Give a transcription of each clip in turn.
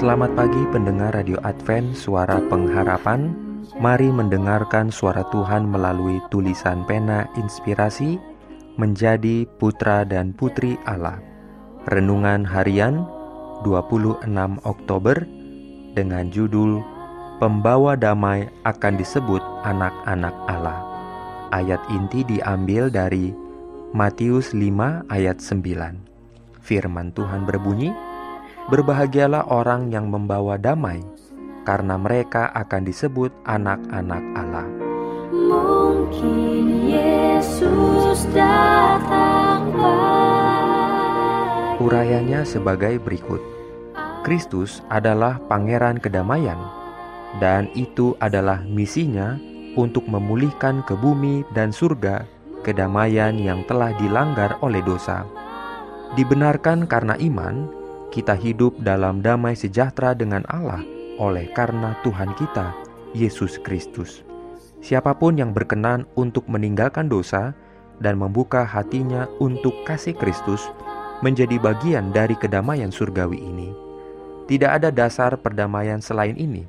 Selamat pagi pendengar Radio Advent Suara Pengharapan. Mari mendengarkan suara Tuhan melalui tulisan pena inspirasi Menjadi putra dan putri Allah. Renungan harian 26 Oktober Dengan judul Pembawa damai akan disebut anak-anak Allah. Ayat inti diambil dari Matius 5 ayat 9 Firman Tuhan berbunyi, Berbahagialah orang yang membawa damai, karena mereka akan disebut anak-anak Allah. Mungkin Yesus datang pagi Urayanya sebagai berikut: Kristus adalah pangeran kedamaian, dan itu adalah misinya untuk memulihkan ke bumi dan surga kedamaian yang telah dilanggar oleh dosa. Dibenarkan karena iman, kita hidup dalam damai sejahtera dengan Allah oleh karena Tuhan kita, Yesus Kristus. Siapa pun yang berkenan untuk meninggalkan dosa dan membuka hatinya untuk kasih Kristus menjadi bagian dari kedamaian surgawi ini. Tidak ada dasar perdamaian selain ini.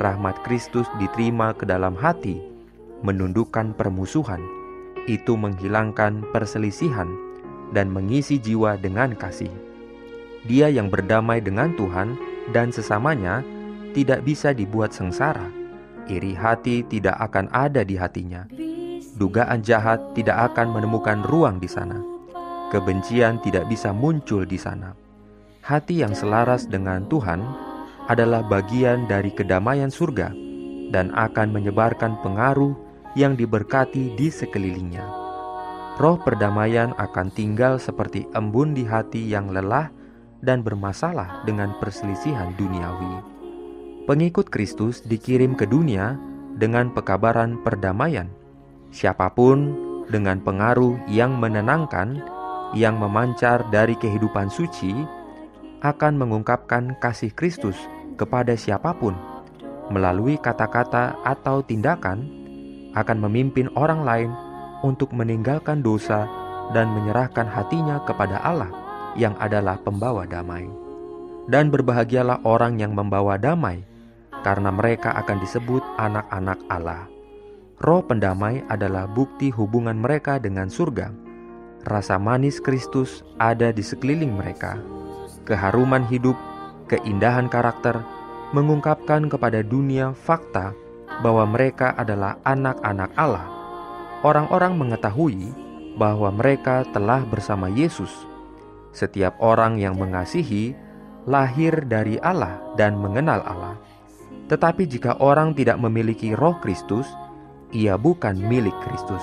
Rahmat Kristus diterima ke dalam hati, menundukkan permusuhan, itu menghilangkan perselisihan dan mengisi jiwa dengan kasih. Dia yang berdamai dengan Tuhan dan sesamanya tidak bisa dibuat sengsara. Iri hati tidak akan ada di hatinya. Dugaan jahat tidak akan menemukan ruang di sana. Kebencian tidak bisa muncul di sana. Hati yang selaras dengan Tuhan adalah bagian dari kedamaian surga dan akan menyebarkan pengaruh yang diberkati di sekelilingnya. Roh perdamaian akan tinggal seperti embun di hati yang lelah dan bermasalah dengan perselisihan duniawi. Pengikut Kristus dikirim ke dunia dengan pekabaran perdamaian. Siapa pun dengan pengaruh yang menenangkan, yang memancar dari kehidupan suci, akan mengungkapkan kasih Kristus kepada siapa pun melalui kata-kata atau tindakan, akan memimpin orang lain untuk meninggalkan dosa dan menyerahkan hatinya kepada Allah yang adalah pembawa damai. Dan berbahagialah orang yang membawa damai, karena mereka akan disebut anak-anak Allah. Roh pendamai adalah bukti hubungan mereka dengan surga. Rasa manis Kristus ada di sekeliling mereka. Keharuman hidup, keindahan karakter, mengungkapkan kepada dunia fakta bahwa mereka adalah anak-anak Allah. Orang-orang mengetahui bahwa mereka telah bersama Yesus. Setiap orang yang mengasihi lahir dari Allah dan mengenal Allah. Tetapi jika orang tidak memiliki roh Kristus, ia bukan milik Kristus.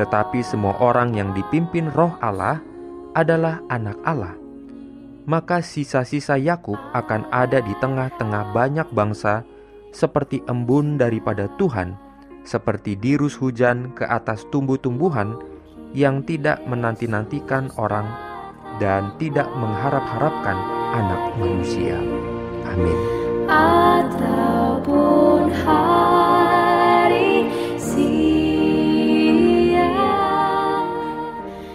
Tetapi semua orang yang dipimpin roh Allah adalah anak Allah. Maka sisa-sisa Yakub akan ada di tengah-tengah banyak bangsa seperti embun daripada Tuhan, seperti dirus hujan ke atas tumbuh-tumbuhan yang tidak menanti-nantikan orang dan tidak mengharap-harapkan anak manusia. Amin. ataupun hari siang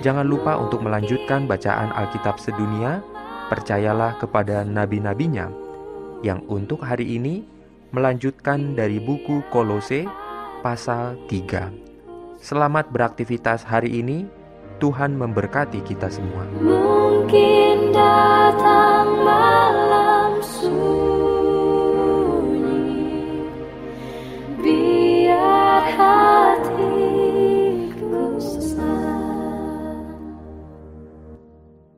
Jangan lupa untuk melanjutkan bacaan Alkitab sedunia. Percayalah kepada nabi-nabinya yang untuk hari ini melanjutkan dari buku Kolose pasal 3. Selamat beraktivitas hari ini. Tuhan memberkati kita semua. Mungkin datang malam suci.